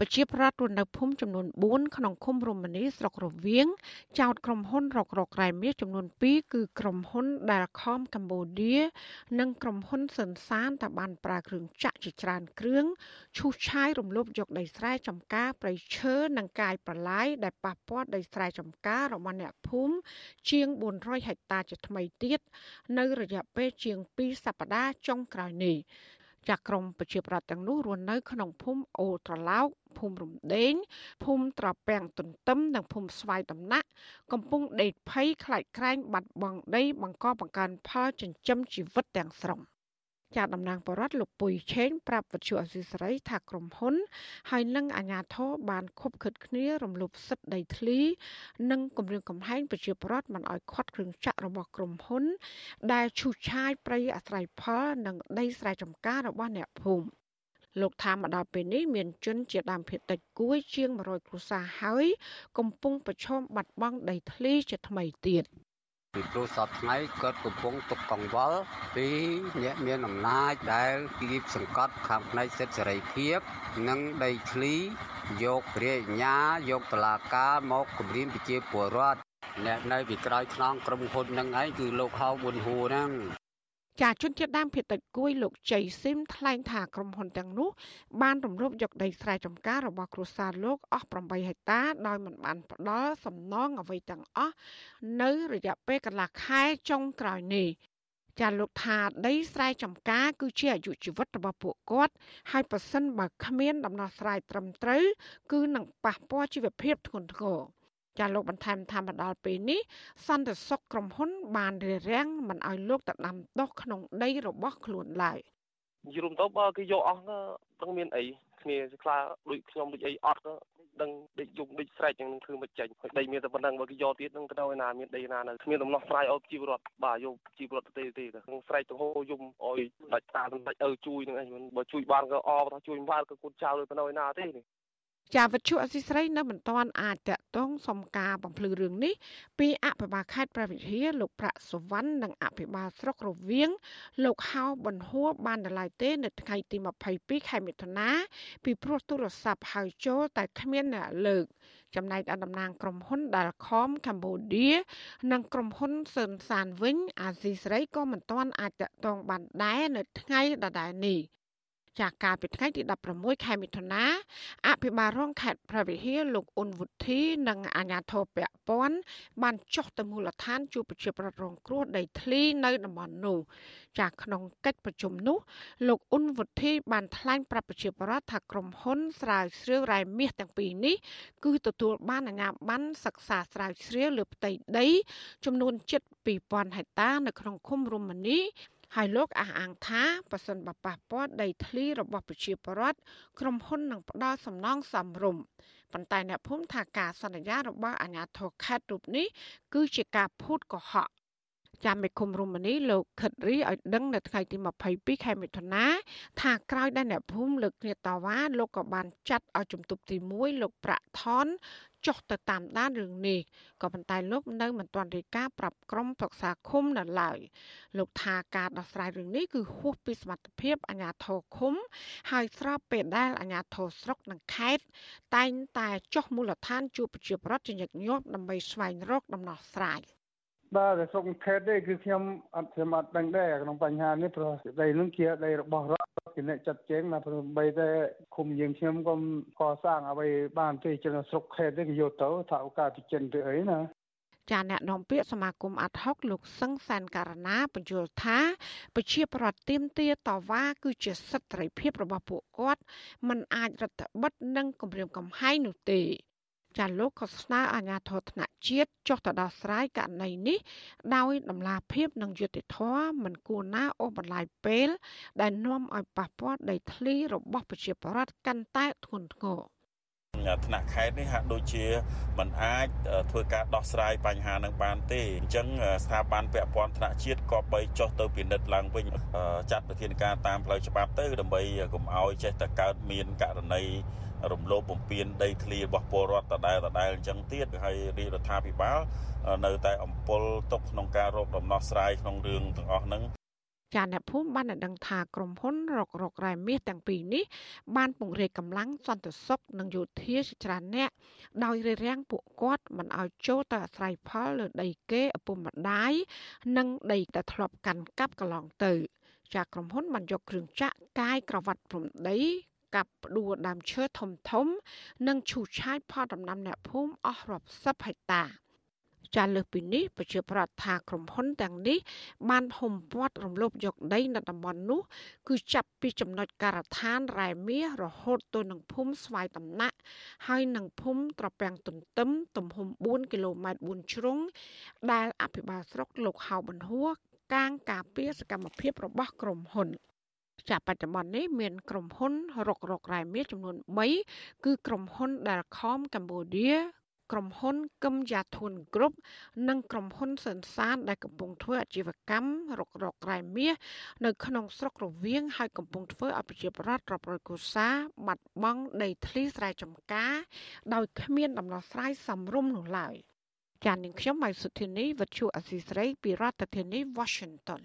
ប្រជាប្រដ្ឋរស់នៅភូមិចំនួន4ក្នុងឃុំរមនីស្រុករវៀងចោតក្រុមហ៊ុនរករករ៉ែមាសចំនួន2គឺក្រុមហ៊ុន Dalcom Cambodia និងក្រុមហ៊ុនសិនសានដែលបានប្រើគ្រឿងចាក់ជាច្រើនគ្រឿងឈូសឆាយរំលោភយកដីស្រែចម្ការព្រៃឈើនិងកាយប្រឡាយដែលប៉ះពាល់ដីស្រែចម្ការរបស់អ្នកភូមិជាង400ហិកតាជាថ្មីទៀតនៅរយៈពេលជាង2សប្តាហ៍ចុងក្រោយនេះ ចាក់ក្រុមប្រជាប្រដ្ឋទាំងនោះរស់នៅក្នុងភូមិអូត្រឡោកភូមិរំដេងភូមិត្រពាំងទន្ទឹមនិងភូមិស្វាយដំណាក់កំពុងដេកភ័យខ្លាចក្រែងបាត់បង់ដីបង្កបង្កើនផលចិញ្ចឹមជីវិតទាំងស្រុង ចាតំណាងបរដ្ឋលោកពុយឆេងប្រាប់វិទ្យុអសីសេរីថាក្រុមហ៊ុន ហើយនឹងអាជ្ញាធរបានខົບខិតគ្នារំលោភសិទ្ធិដីធ្លី និងគម្រាមកំហែងប្រជាពលរដ្ឋមិនឲ្យខាត់គ្រឿងចាក់របស់ក្រុមហ៊ុន ដែលឈូសឆាយព្រៃអាស្រ័យផលនិងដីស្រែចម្ការរបស់អ្នកភូមិលោកថាមកដល់ពេលនេះមានជនជាដើមភាគតិចគួយជាង100គ្រួសារហើយ កំពុងប្រឈមបាត់បង់ដីធ្លីជាថ្មីទៀត ពីព្រោះសពថ្ងៃគាត់កំពុងទុកកង្វល់ពីអ្នកមានអំណាចដែលគៀបសង្កត់ខាងផ្នែកសិទ្ធិសេរីភាព និងដីធ្លីយកព្រះអញ្ញាយកតឡាការមកគម្រាមប្រជាពលរដ្ឋអ្នកនៅពីក្រោយខ្នងក្រុមហ៊ុននឹងឯងគឺលោកហៅប៊ុនហួរហ្នឹង ចាជនជាតិដើមភាគតិចគួយលោកជ័យស៊ីមថ្លែងថាក្រុមហ៊ុនទាំងនោះបានរំលោភយកដីស្រែចម្ការរបស់គ្រួសារលោកអស់8ហិកតាដោយមិនបានផ្ដល់សំណងអ្វីទាំងអស់នៅរយៈពេលកន្លះខែចុងក្រោយនេះចាលោកថាដីស្រែចម្ការគឺជាអាយុជីវិតរបស់ពួកគាត់ហើយប្រសិនបើគ្មានដំណោះស្រាយត្រឹមត្រូវគឺនឹងប៉ះពាល់ជីវភាពធ្ងន់ធ្ងរ ចាលោកបន្ថែមថាមកដល់ពេលនេះសន្តិសុខក្រុមហ៊ុន បានរារាំងមិនឲ្យលោកទៅដាំដុះក្នុងដីរបស់ខ្លួនឡើយនិយាយរួមទៅបើគេយកអស់ដឹងមានអីគ្នាខ្លាដូចខ្ញុំដូចអីអត់ដឹងដេកយំដេកស្រែកយ៉ាងនឹងធ្វើមិនចាញ់ហើយដីមានតែប៉ុណ្ណឹងបើគេយកទៀតនឹងទៅដល់ណាមានដីណានៅគ្មានដំណោះស្រាយឲ្យជីវរដ្ឋបាទយកជីវរដ្ឋទេទេក្នុងស្រែកទៅហូយំឲ្យដាច់តាដាច់ឪជួយនឹងអីបើជួយបានក៏អបថាជួយបានក៏គូនចៅទៅដល់ណាទេនេះ ចាវិទ្យុអសីស្រីនៅមិនទាន់អាចតកតងសុំការបំភ្លឺរឿងនេះពីអភិបាលខេត្តព្រះវិហារលោកប្រាក់សុវណ្ណនិងអភិបាលស្រុករវៀងលោកហៅប៊ុនហួរបានដល់ឡាយទេនៅថ្ងៃទី22ខែមិថុនាពីព្រោះទូរស័ព្ទហៅចូលតែគ្មានអ្នកលើកចំណែកតំណាងក្រុមហ៊ុន Dalcom Cambodia និងក្រុមហ៊ុនសឿនសានវិញអាស៊ីសេរីក៏មិនទាន់អាចតកតងបានដែរនៅថ្ងៃដដែលនេះ ចាកាលពីថ្ងៃទី16ខែមិថុនាអភិបាលរងខេត្តព្រះវិហារលោកអ៊ុនវុធី និងអាជ្ញាធរពាក់ព័ន្ធបានចុះទៅមូលដ្ឋានជួបប្រជាប្រដ្ឋរងគ្រោះដីធ្លីនៅតំបន់នោះចាក្នុងកិច្ចប្រជុំនោះលោកអ៊ុនវុធីបានថ្លែងប្រាប់ប្រជាប្រដ្ឋថាក្រុមហ៊ុនស្រាវជ្រាវរ៉ែមាសទាំងពីរនេះគឺទទួលបានអាជ្ញាប័ណ្ណសិក្សាស្រាវជ្រាវលើផ្ទៃដី ចំនួនជិត2000ហិកតានៅក្នុងឃុំរមនី ហើយលោកអះអាងថាប៉ះសិនបប៉ះពាល់ដីធ្លីរបស់ប្រជាពលរដ្ឋក្រុមហ៊ុននឹងផ្ដល់សំណងសំរុំប៉ុន្តែអ្នកភូមិថាការសន្យារបស់អាជ្ញាធរខេត្តរូបនេះគឺជាការភូតកុហក ចាំមេឃុំរុំនីលោកខិតរីឲ្យដឹងនៅថ្ងៃទី22ខែមិថុនាថាក្រោយដែលអ្នកភូមិលើកគ្នាតវ៉ាលោកក៏បានចាត់ឲ្យជំទប់ទី1លោកប្រាក់ថនចុះទៅតាមដានរឿងនេះក៏ប៉ុន្តែលោកនៅមិនទាន់រាយការណ៍ប្រាប់ក្រុមប្រឹក្សាឃុំនៅឡើយលោកថាការដោះស្រាយរឿងនេះគឺហួសពីសមត្ថភាពអាជ្ញាធរឃុំ ហើយស្របពេលដែលអាជ្ញាធរស្រុកនិងខេត្តតែងតែចុះមូលដ្ឋានជួបប្រជាប្រដ្ឋជាញឹកញាប់ដើម្បីស្វែងរកដំណោះស្រាយ។ បាទក្រសួងខេត្តទេគឺខ្ញុំអត់ខ្ញុំអត់ដឹងដែរក្នុងបញ្ហានេះព្រោះដីនឹងជាដីរបស់រដ្ឋជាអ្នកចាត់ចែងណាព្រោះបីតែគុំយើងខ្ញុំក៏កសាងអ្វីបានទេចឹងស្រុកខេត្តទេយកទៅថាឱកាសទៅចិនទៅអីណាចាអ្នកនាំពាក្យសមាគមអាត់ហុកលោកសឹងសានការណាបញ្យល់ថាប្រជាប្រដ្ឋទៀមទាតវ៉ាគឺជាសិទ្ធិសេរីភាពរបស់ពួកគាត់มันអាចរដ្ឋបិទនិងគម្រាមកំហែងនោះទេ ចាលោកក៏ស្នើអាជ្ញាធរថ្នាក់ជាតិចុះទៅដោះស្រាយករណីនេះដោយដំណាភាពនិងយុត្តិធម៌មិនគួរណាអូសបន្លាយពេល ដែលនាំឲ្យប៉ះពាល់ដីធ្លីរបស់ប្រជាពលរដ្ឋកាន់តែធ្ងន់ធ្ងរថ្នាក់ខេត្តនេះហាក់ដូចជាมันអាចធ្វើការដោះស្រាយបញ្ហានឹងបានទេអញ្ចឹងស្ថាប័នពាក់ព័ន្ធថ្នាក់ជាតិក៏បីចុះទៅពិនិត្យឡើងវិញចាត់វិធានការតាមផ្លូវច្បាប់ទៅដើម្បីកុំឲ្យចេះតែកើតមានករណី រំលោភបំពានដីធ្លីរបស់ពលរដ្ឋដដែលដដែលអញ្ចឹងទៀតហើយរាជរដ្ឋាភិបាល នៅតែអំពុលទុកក្នុងការរកដំណោះស្រាយក្នុងរឿងទាំងអស់ហ្នឹងចាអ្នកភូមិបានដឹងថាក្រុមហ៊ុនរករករ៉ែមាសទាំងពីរនេះបានពង្រាយកម្លាំងសន្តិសុខនិងយោធាជាច្រើនអ្នកដោយរារាំងពួកគាត់មិនឲ្យចូលទៅអាស្រ័យផលលើដីគេឪពុកម្ដាយនិងដីដែលធ្លាប់កាន់កាប់កន្លងទៅ ចាក្រុមហ៊ុនបានយកគ្រឿងចាក់កាយក្រវ៉ាត់ព្រំដី កាប់ផ្ដួលដើមឈើធំធំ និងឈូសឆាយផលដំណាំអ្នកភូមិអស់រាប់សិបហិកតាចាលើសពីនេះប្រជាប្រដ្ឋថាក្រុមហ៊ុនទាំងនេះបានហុំព័ទ្ធរំលោភយកដីនៅតំបន់នោះ គឺចាប់ពីចំណុចការដ្ឋានរ៉ែមាសរហូតទៅនឹងភូមិស្វាយតំណាក់ហើយនឹងភូមិត្រពាំងទន្ទឹមទំហំ4គីឡូម៉ែត្រ4ជ្រុងដែលអភិបាលស្រុកលោកហៅបន្ហួរកាងការពារសកម្មភាពរបស់ក្រុមហ៊ុន ចាប់បច្ចុប្បន្ននេះមានក្រុមហ៊ុនរករករ៉ែមាសចំនួន3គឺក្រុមហ៊ុន Dalcom Cambodia ក្រុមហ៊ុនកឹមយ៉ាធុនគ្រប់និងក្រុមហ៊ុនសិនសានដែលកំពុងធ្វើអាជីវកម្មរករករ៉ែមាសនៅក្នុងស្រុករវៀងហើយកំពុងធ្វើឲ្យប្រជាប្រដ្ឋរាប់រយកុសា បាត់បង់ដីធ្លីស្រែចម្ការ ដោយគ្មានដំណោះស្រាយសមរម្យនោះឡើយចាននាងខ្ញុំម៉ៃសុធានីវិទ្យុអសីស្រី ពីរដ្ឋធានី Washington